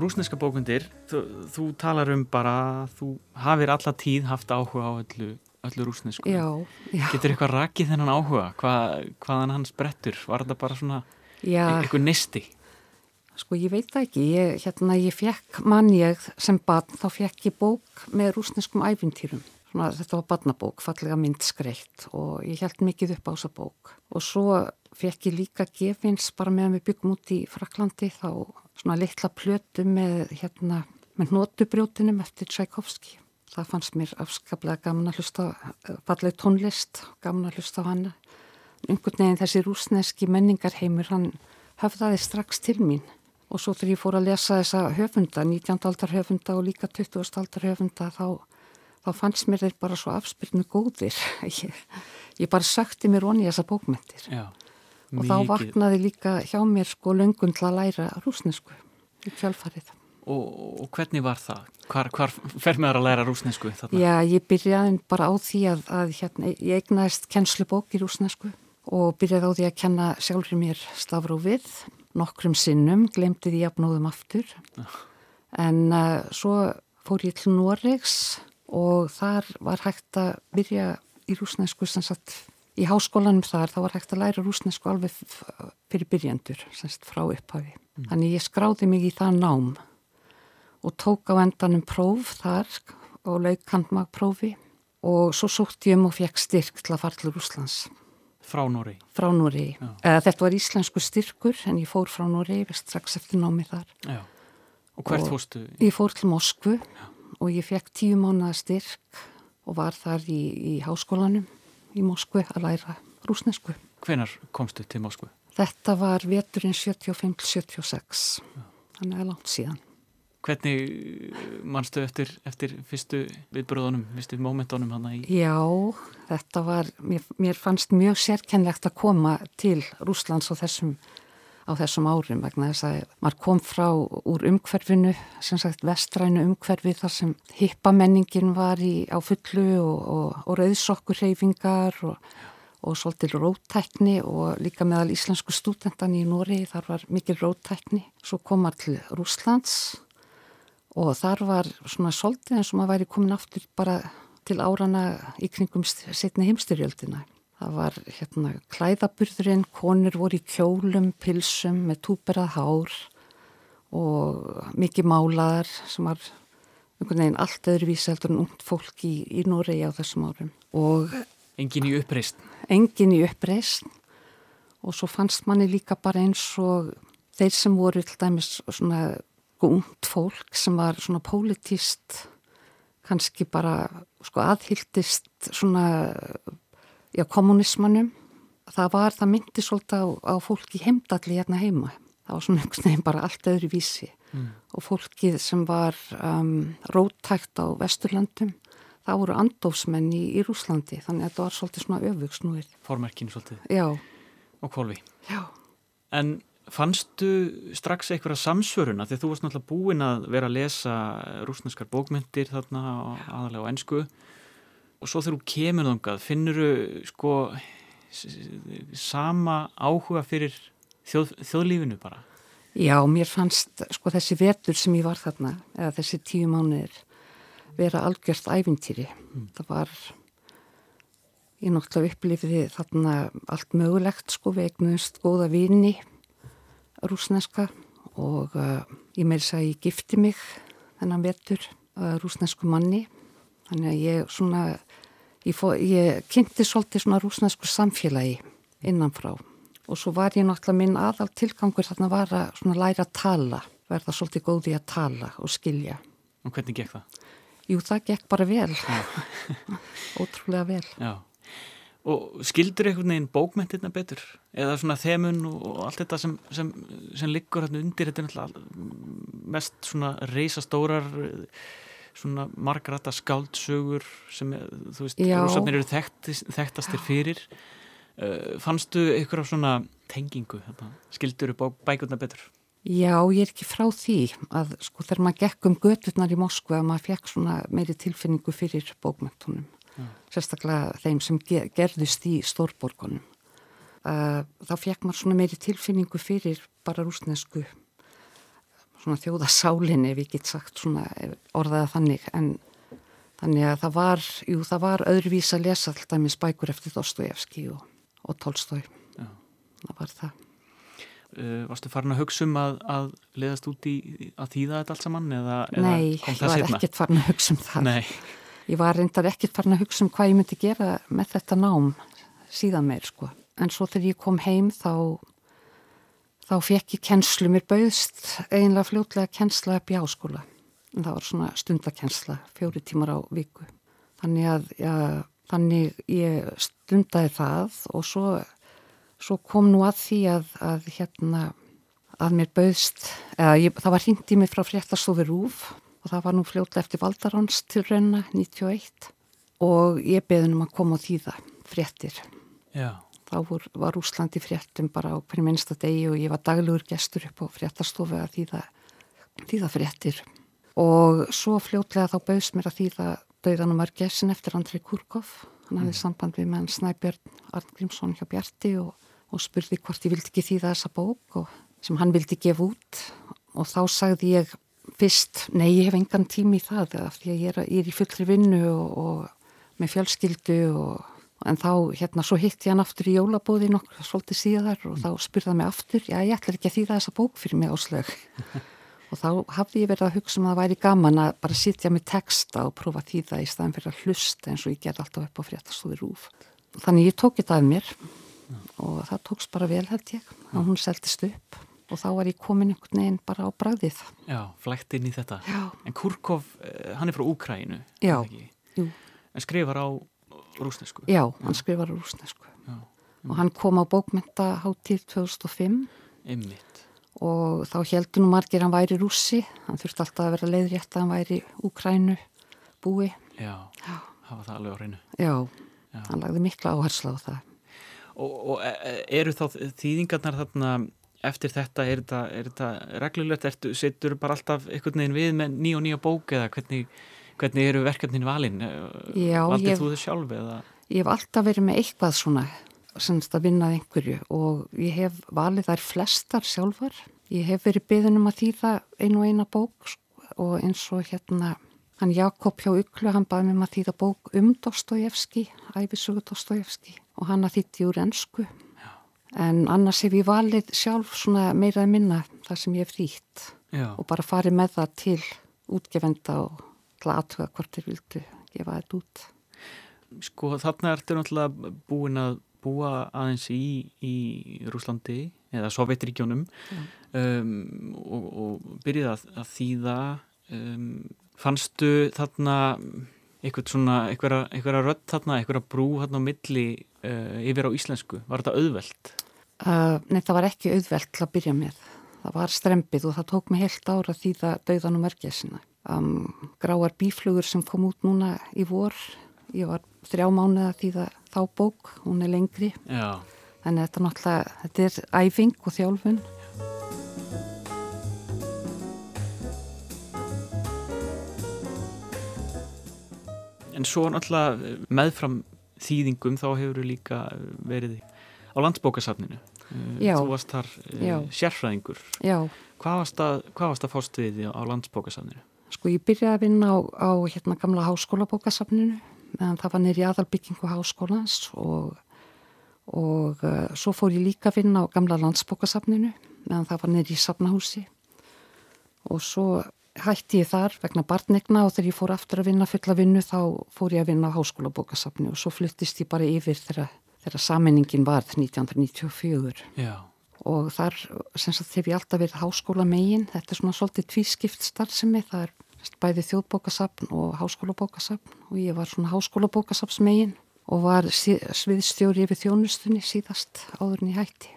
Og rúsneska bókundir þú, þú talar um bara þú hafið alla tíð haft áhuga á öllu, öllu rúsnesku já, já. getur eitthvað rakið þennan áhuga? Hva, hvaðan hans brettur var þetta bara svona já. eitthvað nisti sko ég veit ekki. Ég, hérna ég fekk mann ég sem barn þá fekk ég bók með rúsneskum æfintýrum Svona, þetta var barnabók, fallega myndskreitt og ég held mikið upp á þessa bók. Og svo fekk ég líka gefins bara meðan við byggum út í Fraklandi þá svona litla plötu með hérna með nótubrjótinum eftir Tchaikovsky. Það fannst mér afskaplega gaman að hlusta, falleg tónlist, gaman að hlusta á hana. Ungur neginn þessi rúsneski menningarheimur, hann höfðaði strax til mín og svo þegar ég fór að lesa þessa höfunda, 19. aldar höfunda og líka 20. aldar höfunda, þá, þá fannst mér þeir bara svo afspilnu góðir. Ég, ég bara sökti mér onni þessa bókmyndir. Já og Mikið. þá vaknaði líka hjá mér sko löngun til að læra rúsnesku í kjálfarið. Og, og hvernig var það? Hvar, hvar fer með það að læra rúsnesku? Þarna? Já, ég byrjaði bara á því að, að hérna, ég egnaðist kennslubók í rúsnesku og byrjaði á því að kenna sjálfur mér stafrófið nokkrum sinnum, glemdi því jafnóðum aftur. Uh. En uh, svo fór ég til Noregs og þar var hægt að byrja í rúsnesku sem sagt í háskólanum þar þá var hægt að læra rúsnesku alveg fyrir byrjandur, semst frá upphafi. Mm. Þannig ég skráði mig í það nám og tók á endanum próf þar og laukantmagprófi og svo sótt ég um og fekk styrk til að fara til Rúslands. Frá Nóri? Frá Nóri. Þetta var íslensku styrkur en ég fór frá Nóri, strax eftir námi þar. Já. Og hvert og fórstu? Ég fór til Moskvu Já. og ég fekk tíu mánuða styrk og var þar í, í háskólanum í Moskvu að læra rúsnesku. Hvenar komstu til Moskvu? Þetta var veturinn 75-76, þannig að langt síðan. Hvernig eh, mannstu eftir, eftir fyrstu viðbröðunum, fyrstu mómentunum hann í? Já, þetta var, mér, mér fannst mjög sérkennlegt að koma til Rúslands á þessum, á þessum árum vegna þess að maður kom frá úr umhverfinu, sem sagt vestrænu umhverfi þar sem hippamenningin var í, á fullu og, og, og rauðsokkurreyfingar og, og svolítil róttækni og líka meðal íslensku stúdendan í Nóri þar var mikil róttækni. Svo kom maður til Rúslands og þar var svona svolítið eins og maður væri komin aftur bara til árana í kringum setni heimstyrjöldina. Það var hérna klæðaburðurinn, konur voru í kjólum, pilsum með túperað hár og mikið málaðar sem var einhvern veginn allt öðruvísi heldur en ungt fólk í, í Noregi á þessum árum. Og engin í uppreist? Engin í uppreist og svo fannst manni líka bara eins og þeir sem voru til dæmis svona ungt fólk sem var svona pólitíst kannski bara sko aðhyldist svona já, kommunismannum. Það var, það myndi svolítið á, á fólki heimdalli hérna heima. Það var svona einhvern veginn bara allt öðru vísi mm. og fólkið sem var um, róttækt á Vesturlandum, það voru andófsmenn í, í Rúslandi þannig að þetta var svolítið svona öfugsnúið. Formerkinu svolítið? Já. Og kvolvi? Já. En fannstu strax eitthvað samsvöruna þegar þú varst náttúrulega búin að vera að lesa rúsneskar bókmyndir þarna aðalega á ennsku og svo þegar þú kemur þangað finnur þú sko sama áhuga fyrir þjóð, þjóðlífinu bara? Já, mér fannst sko þessi verður sem ég var þarna eða þessi tíu mánuðir vera algjörst æfintýri. Mm. Það var ég náttúrulega upplifiði þarna allt mögulegt sko við eignumst góða vini rúsneska og uh, ég þess að ég gifti mig þennan verður uh, rúsnesku manni þannig að ég svona ég, fó, ég kynnti svolítið svona rúsnesku samfélagi innanfrá. Og svo var ég náttúrulega minn aðal tilgangur þarna var að svona læra að tala verða svolítið góði að tala og skilja. Og hvernig gekk það? Jú, það gekk bara vel. Ótrúlega vel. Já. Og skildur einhvern veginn bókmentirna betur? Eða svona þemun og allt þetta sem, sem, sem liggur hérna undir, þetta er náttúrulega mest svona reysastórar, svona margrata skáldsögur sem, þú veist, rúsarnir eru þekkt, þekktastir fyrir. Uh, fannstu einhverja svona tengingu, skildur þú bækurna betur? Já, ég er ekki frá því að sko þegar maður gekk um göturnar í Moskva að maður fekk svona meiri tilfinningu fyrir bókmentunum sérstaklega þeim sem gerðist í stórborgunum. Uh, þá fekk maður svona meiri tilfinningu fyrir bara rúsnesku svona þjóðasálinni ef ég get sagt svona orðaða þannig en þannig að það var, jú það var öðruvís að lesa alltaf með spækur eftir Dostojevski og, og Tolstói. Það var það. Uh, varstu farin að hugsa um að, að leðast út í að þýða þetta allt saman? Eða, Nei, eða ég var setna? ekkert farin að hugsa um það. Nei. Ég var reyndar ekkert farin að hugsa um hvað ég myndi gera með þetta nám síðan meir sko. En svo þegar ég kom heim þá, þá fekk ég kennslu, mér bauðst eiginlega fljótlega kennsla upp í áskóla. En það var svona stundakennsla, fjóri tímar á viku. Þannig að ja, þannig ég stundaði það og svo, svo kom nú að því að, að hérna að mér bauðst, eða ég, það var hringt í mig frá fréttastofi Rúf og það var nú fljóta eftir Valdaráns til raunna 91 og ég beði um að koma á þýða fréttir. Já. Þá var Úslandi fréttum bara á hverju minnsta degi og ég var daglugur gestur upp á fréttastofu að þýða, þýða fréttir og svo fljótlega þá bauðs mér að þýða Dauðanum Örgessin eftir Andrei Kurkov. Hann hafði mm. samband við menn Snæbjörn Arngrímsson hjá Bjarti og, og spurði hvort ég vildi ekki þýða þessa bók og, sem hann vildi gefa út og þá sagði ég fyrst, nei ég hef engan tími í það af því að ég er, ég er í fullri vinnu og, og með fjölskyldu og, en þá hérna svo hitt ég hann aftur í jólabóði nokkur svolítið síðar og þá spurði hann mig aftur, já ég ætlar ekki að þýða þessa bók fyrir mig áslög og þá hafði ég verið að hugsa um að það væri gaman að bara sitja með texta og prófa að þýða í staðin fyrir að hlusta eins og ég ger alltaf upp á fréttastóði rúf þannig ég tók þetta af mér og það tóks bara vel held ég og hún seldist upp og þá var ég komin einhvern veginn bara á bræðið. Já, flægt inn í þetta. Já. En Kurkov, eh, hann er frá Úkrænu. Já, jú. En skrifar á rúsnesku. Já, hann skrifar á rúsnesku. Já. Og hann kom á bókmyndaháttíð 2005. Ymmitt. Og þá heldur nú margir hann væri rússi. Hann þurfti alltaf að vera leiðrétt að hann væri Úkrænu búi. Já, Já. hafa það alveg á reynu. Já, Já. hann lagði mikla áherslu á það. Og, og e, e, eru þá þýðingarnar þarna eftir þetta, er þetta, er þetta reglulegt, ertu, setur bara alltaf einhvern veginn við með ný og nýja bók eða hvernig, hvernig eru verkefnin valin? Já, Valdið ég- þú þau sjálf eða? Ég hef alltaf verið með eitthvað svona semst að vinnað einhverju og ég hef valið þær flestar sjálfar. Ég hef verið byðin um að þýða einu og eina bók sko, og eins og hérna hann Jakob hjá Yklu, hann baði mér um að þýða bók um Dostojevski, æfisugu Dostojevski og hann að þýtti úr ennsku. En annars hef ég valið sjálf svona meira að minna það sem ég hef þýtt Já, og bara farið með það til útgefenda og til aðtuga hvort þeir vildu gefa þetta út. sko þarna ertu náttúrulega búin að búa aðeins í, í Rúslandi eða Sovjetríkjónum um, og, og byrjuð að, að þýða um, fannstu þarna eitthvað svona, einhverja rödd þarna, einhverja brú þarna á milli uh, yfir á íslensku, var þetta auðvelt? Uh, nei, það var ekki auðvelt til að byrja með. Það var strempið og það tók mig heilt ára því það dauðan og mörgæsina. Um, gráar bíflugur sem kom út núna í vor. Ég var þrjá mánuða því það þá bók, hún er lengri. Já, Þannig að þetta náttúrulega, þetta er æfing og þjálfun. en svo náttúrulega meðfram þýðingum þá hefur líka verið á landsbókasafninu. Uh, Já. Þú varst þar uh, sérfræðingur. Já, Hvað varst að, hvað varst að fást við á landsbókasafninu? Sko ég byrjaði að vinna á, á hérna gamla háskólabókasafninu meðan það var nýri aðalbyggingu háskólans og, og uh, svo fór ég líka að vinna á gamla landsbókasafninu meðan það var nýri í safnahúsi og svo hætti ég þar vegna barnegna og þegar ég fór aftur að vinna fulla vinnu þá fór ég að vinna á háskólabókasafni og svo fluttist ég bara yfir þegar, þegar sammenningin varð 1994 Já. Og þar sem sagt hef ég alltaf verið háskóla megin, þetta er svona svolítið tvískipt starfsemi, það er bæði þjóðbókasafn og háskólabókasafn. Og ég var svona háskólabókasafns megin og var sviðstjóri yfir þjónustunni síðast áður en ég hætti.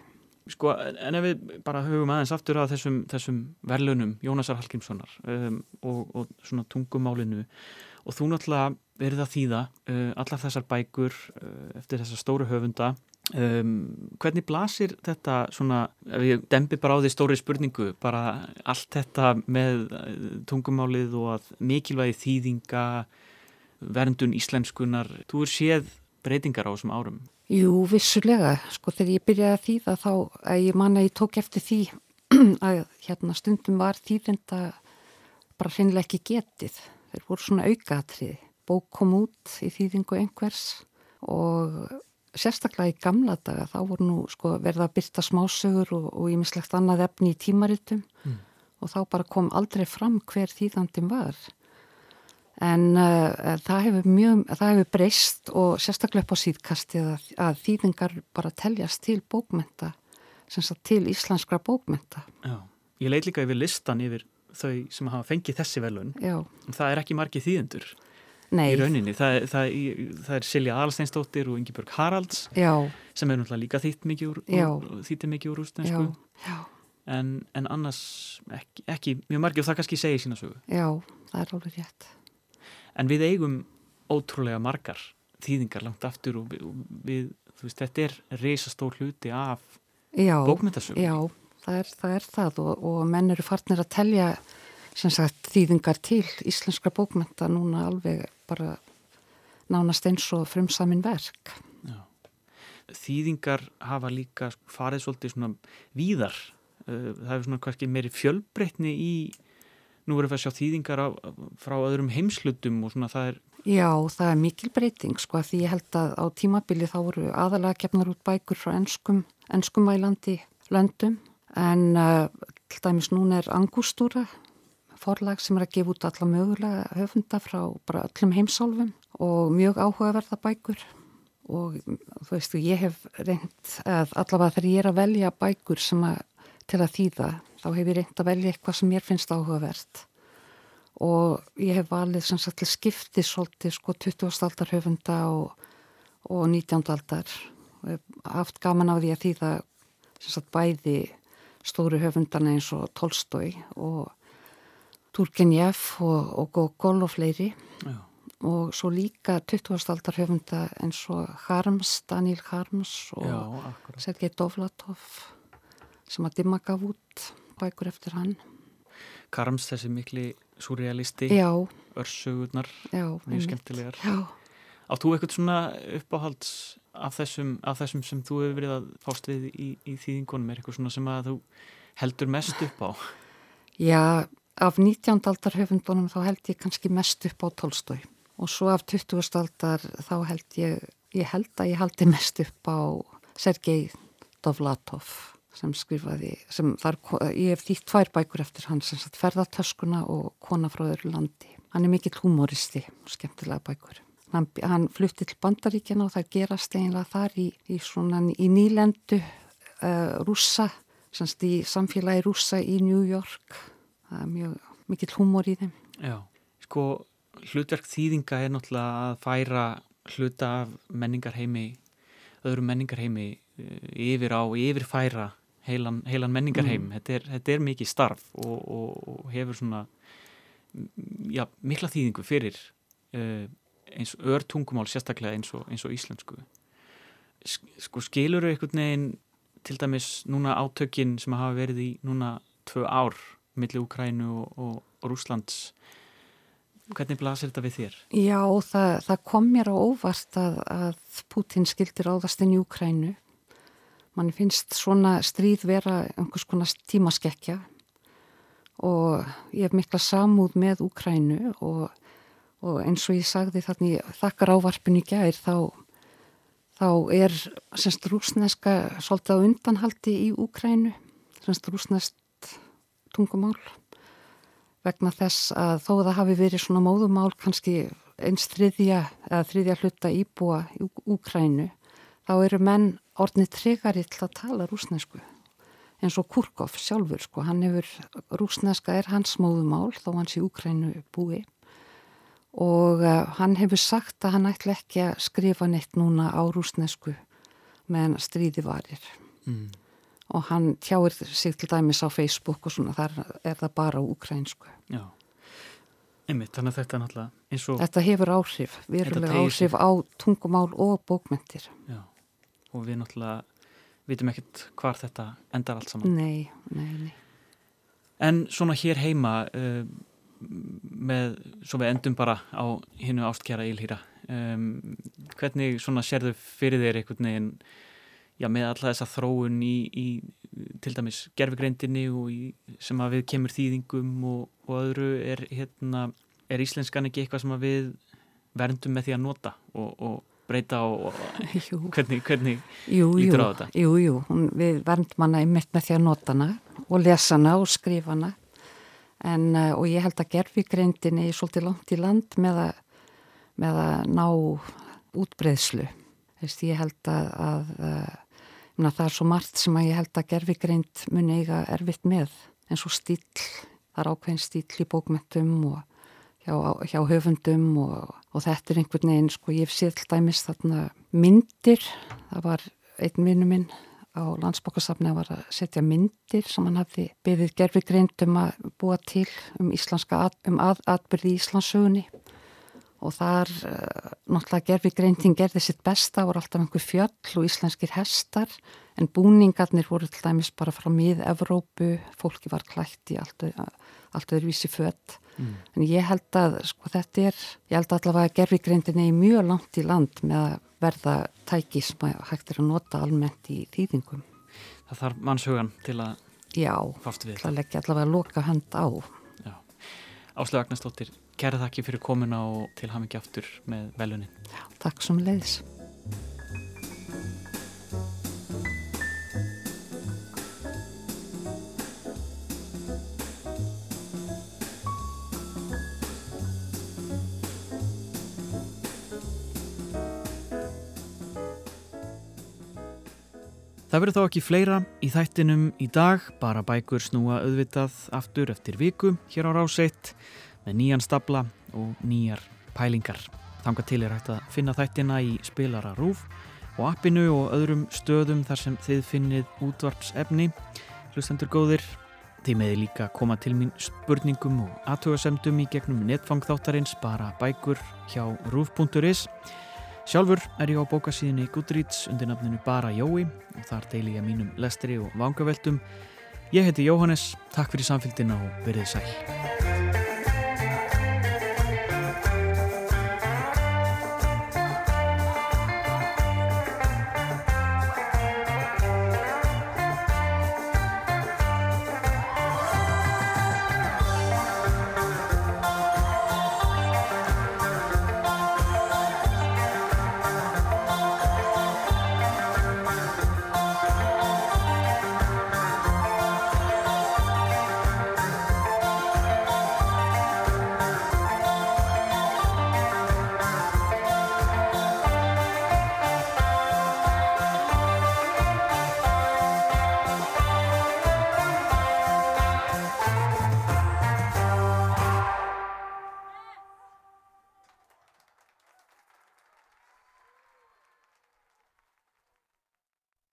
Sko, en ef við bara hugum aðeins aftur að þessum, þessum verðlunum Jónasar Hallgrímssonar um, og, og svona tungumálinu og þú náttúrulega verið að þýða uh, allar þessar bækur uh, eftir þessar stóru höfunda um, hvernig blasir þetta svona, ef ég dembi bara á því stóri spurningu, bara allt þetta með uh, tungumálið og að mikilvægi þýðinga verndun íslenskunar þú er séð breytingar á þessum árum Jú, vissulega, sko þegar ég byrjaði að þýða þá, að ég man að ég tók eftir því að hérna stundum var þýðenda bara hreinlega ekki getið. Þeir voru svona aukaðatriði. Bók kom út í þýðingu einhvers og sérstaklega í gamla daga þá voru nú sko verða að byrta smásögur og, og ímislegt annað efni í tímaritum og þá bara kom aldrei fram hver þýðandin var. En uh, það hefur mjög, það hefur breyst og sérstaklega upp á síðkastið að, að þýðingar bara teljast til bókmenta, sem sagt til íslenskra bókmenta. Já. Ég leit líka yfir listan yfir þau sem hafa fengið þessi velun Já, það er ekki margið þýðendur nei, í rauninni, það, það, það er Silja Aðalsteinsdóttir og Ingibjörg Haralds já, sem er náttúrulega líka þýtt mikið úr, þýtti mikið úr já, en, en annars ekki, ekki mjög margið og það kannski segir sína sögu. Já, það er alveg rétt. en við eigum ótrúlega margar þýðingar langt aftur og við, þú veist, þetta er reisastór hluti af bókmyndasögu já, það er það, er það og, og menn eru farnir að telja sem sagt þýðingar til íslenskra bókmenta núna alveg bara nánast eins og frumsamin verk. þýðingar hafa líka farið svolítið svona víðar. Uh, það er svona kannski meiri fjölbreytni í nú erum við að sjá þýðingar á, frá öðrum heimslutum og svona það er Já, það er mikil breyting sko því ég held að á tímabili þá voru aðalega gefnar út bækur frá enskum, enskumælandi löndum. En uh, dæmis núna er Angústúra forlag sem er að gefa út alla mögulega höfunda frá bara öllum heimsálfum og mjög áhugaverða bækur og þú veist, ég hef reynd að allavega þegar ég er að velja bækur sem að til að þýða, þá hef ég reynd að velja eitthvað sem mér finnst áhugavert og ég hef valið sem sagt til skipti svolítið sko 20. aldar höfunda og, og 19. aldar haft gaman á því að þýða sem sagt bæði stóru höfundana eins og Tolstói og Turgenev og, og Gogol og fleiri já, og svo líka 20. aldar höfunda eins og Harms, Daniel Harms og já Sergei Dovlatov sem að dimma gaf út bækur eftir hann. Karms þessi mikli surrealisti, örsugurnar, mjög skemmtilegar. Já, Átt þú eitthvað svona uppáhalds af þessum, af þessum sem þú hefur verið að fást við í, í þýðingunum? Er eitthvað svona sem að þú heldur mest upp á? já, af 19. aldar höfundunum þá held ég kannski mest upp á Tolstói og svo af 20. aldar þá held ég, ég held að ég haldi mest upp á Sergei Dovlatov sem skrifaði, sem þar, ég hef þýtt tvær bækur eftir hann sem sagt ferðartöskuna og kona frá öðru landi. Hann er mikill humoristi og skemmtilega bækur. Hann, hann flutti til bandaríkjana og það gerast eiginlega þar í, í svona í nýlendu uh, rússa, semst í samfélagi rússa í New York. Það er mjög mikill humor í þeim. Já, sko hlutverk þýðinga er náttúrulega að færa hluta af menningarheimi, öðrum menningarheimi eh, yfir á, yfir færa heilan, heilan menningarheim. Þetta, er, þetta er mikið starf og, og, og hefur svona mm, já, mikla þýðingu fyrir uh, eins og örtungumál sérstaklega eins og, eins og íslensku. Sk- Sko skilur einhvern veginn til dæmis núna átökin sem hafa verið í núna tvö ár milli Úkrænu og, og, og Rúslands hvernig blasir þetta við þér? Já, það, það kom mér á óvart að, að Putin skildi ráðast inn í Ukrænu. Man finnst svona stríð vera einhvers konar tímaskekkja og ég hef mikla samúð með Ukrænu og, og eins og ég sagði þannig þakkar ávarpinu gær þá, þá er semst rúsneska svolítið á undanhaldi í Ukrænu, semst rúsnest tungumál vegna þess að þó það hafi verið svona móðumál kannski eins þriðja þriðja hluta íbúa í Úkrænu þá eru menn orðnið tregari til að tala rúsnesku eins og Kurkov sjálfur sko, hann hefur rúsneska er hans móðumál þó hans í Úkrænu búi. Og uh, hann hefur sagt að hann ætla ekki að skrifa neitt núna á rúsnesku meðan stríði varir. Mm. Og hann tjáir sig til dæmis á Facebook og svona, þar er það bara á ukrænsku. Já, einmitt, þannig að þetta er náttúrulega eins og, Þetta hefur áhrif, verulega áhrif á tungumál og bókmentir. já, og við náttúrulega vitum ekkert hvar þetta endar allt saman. Nei, nei, nei. En svona hér heima uh, með, svo við endum bara á hinnu ástkjara ílhýra um, hvernig svona sérðu fyrir þér einhvern veginn já, með alla þessa þróun í, í til dæmis gerfugreindinni og í, sem að við kemur þýðingum og, og öðru er hérna er íslenskan ekki eitthvað sem að við verndum með því að nota og, og breyta og, og Jú, hvernig, hvernig jú, jú, lítur á þetta? jú, jú. Við vernd manna einmitt með því að nota hana og lesa hana og skrifa hana. En, uh, og ég held að gerfigreindinni er svolítið langt í land með að, með að ná útbreyðslu. Ég held að, að mena, það er svo margt sem að ég held að gerfigreind muni eiga erfitt með eins og stíl, það er ákveðin stíl í bókmentum og hjá, hjá höfundum og, og þetta er einhvern veginn, sko ég hef séð dæmis þarna myndir, það var einn vinnu minn á landsbókasafni að var að setja myndir sem hann hafði beðið gerfigreind um að búa til um um að, atbyrði í Íslandsögunni og þar uh, náttúrulega gerfigreindin gerði sitt besta, voru alltaf einhver fjöll og íslenskir hestar en búningarnir voru til dæmis bara frá mið-Evrópu, fólki var klætt í allt, öðruvísi fött Mm. en ég held að sko þetta er, ég held allavega að gerfigreindin er mjög langt í land með að verða tæki sem að hægt er að nota almennt í þýðingum. það þarf mannshugan til að Já, við það leggja allavega að loka hönd á. Áslega Agnarsdóttir, kæra þakki fyrir komuna og til hamingi aftur með velunin. Takk sem leiðis. Það verður þá ekki fleira í þættinum í dag, bara bækur snúa auðvitað aftur eftir viku hér á Ráseitt með nýjan stabla og nýjar pælingar. Þanga til er hægt að finna þættina í spilara rúf og appinu og öðrum stöðum þar sem þið finnið útvarpsefni. Hlustendur góðir, þið meði líka koma til mín spurningum og aðtögasemdum í gegnum netfangþáttarins bara bækur hjá rúf.is. Sjálfur er ég á bókasíðinni Goodreads undir nafninu Bara Jói og þar deili ég mínum lestri og vangaveltum. Ég heiti Jóhannes, takk fyrir samfélgina og verið sæl.